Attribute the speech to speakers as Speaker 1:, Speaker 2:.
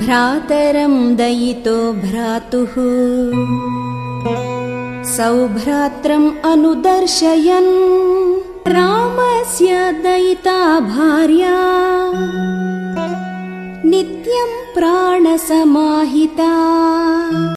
Speaker 1: भ्रातरं दयितो भ्रातुः। सौभ्रात्रम् अनुदर्शयन्। रामस्य दयिता भार्या। नित्यं प्राणसमाहिता।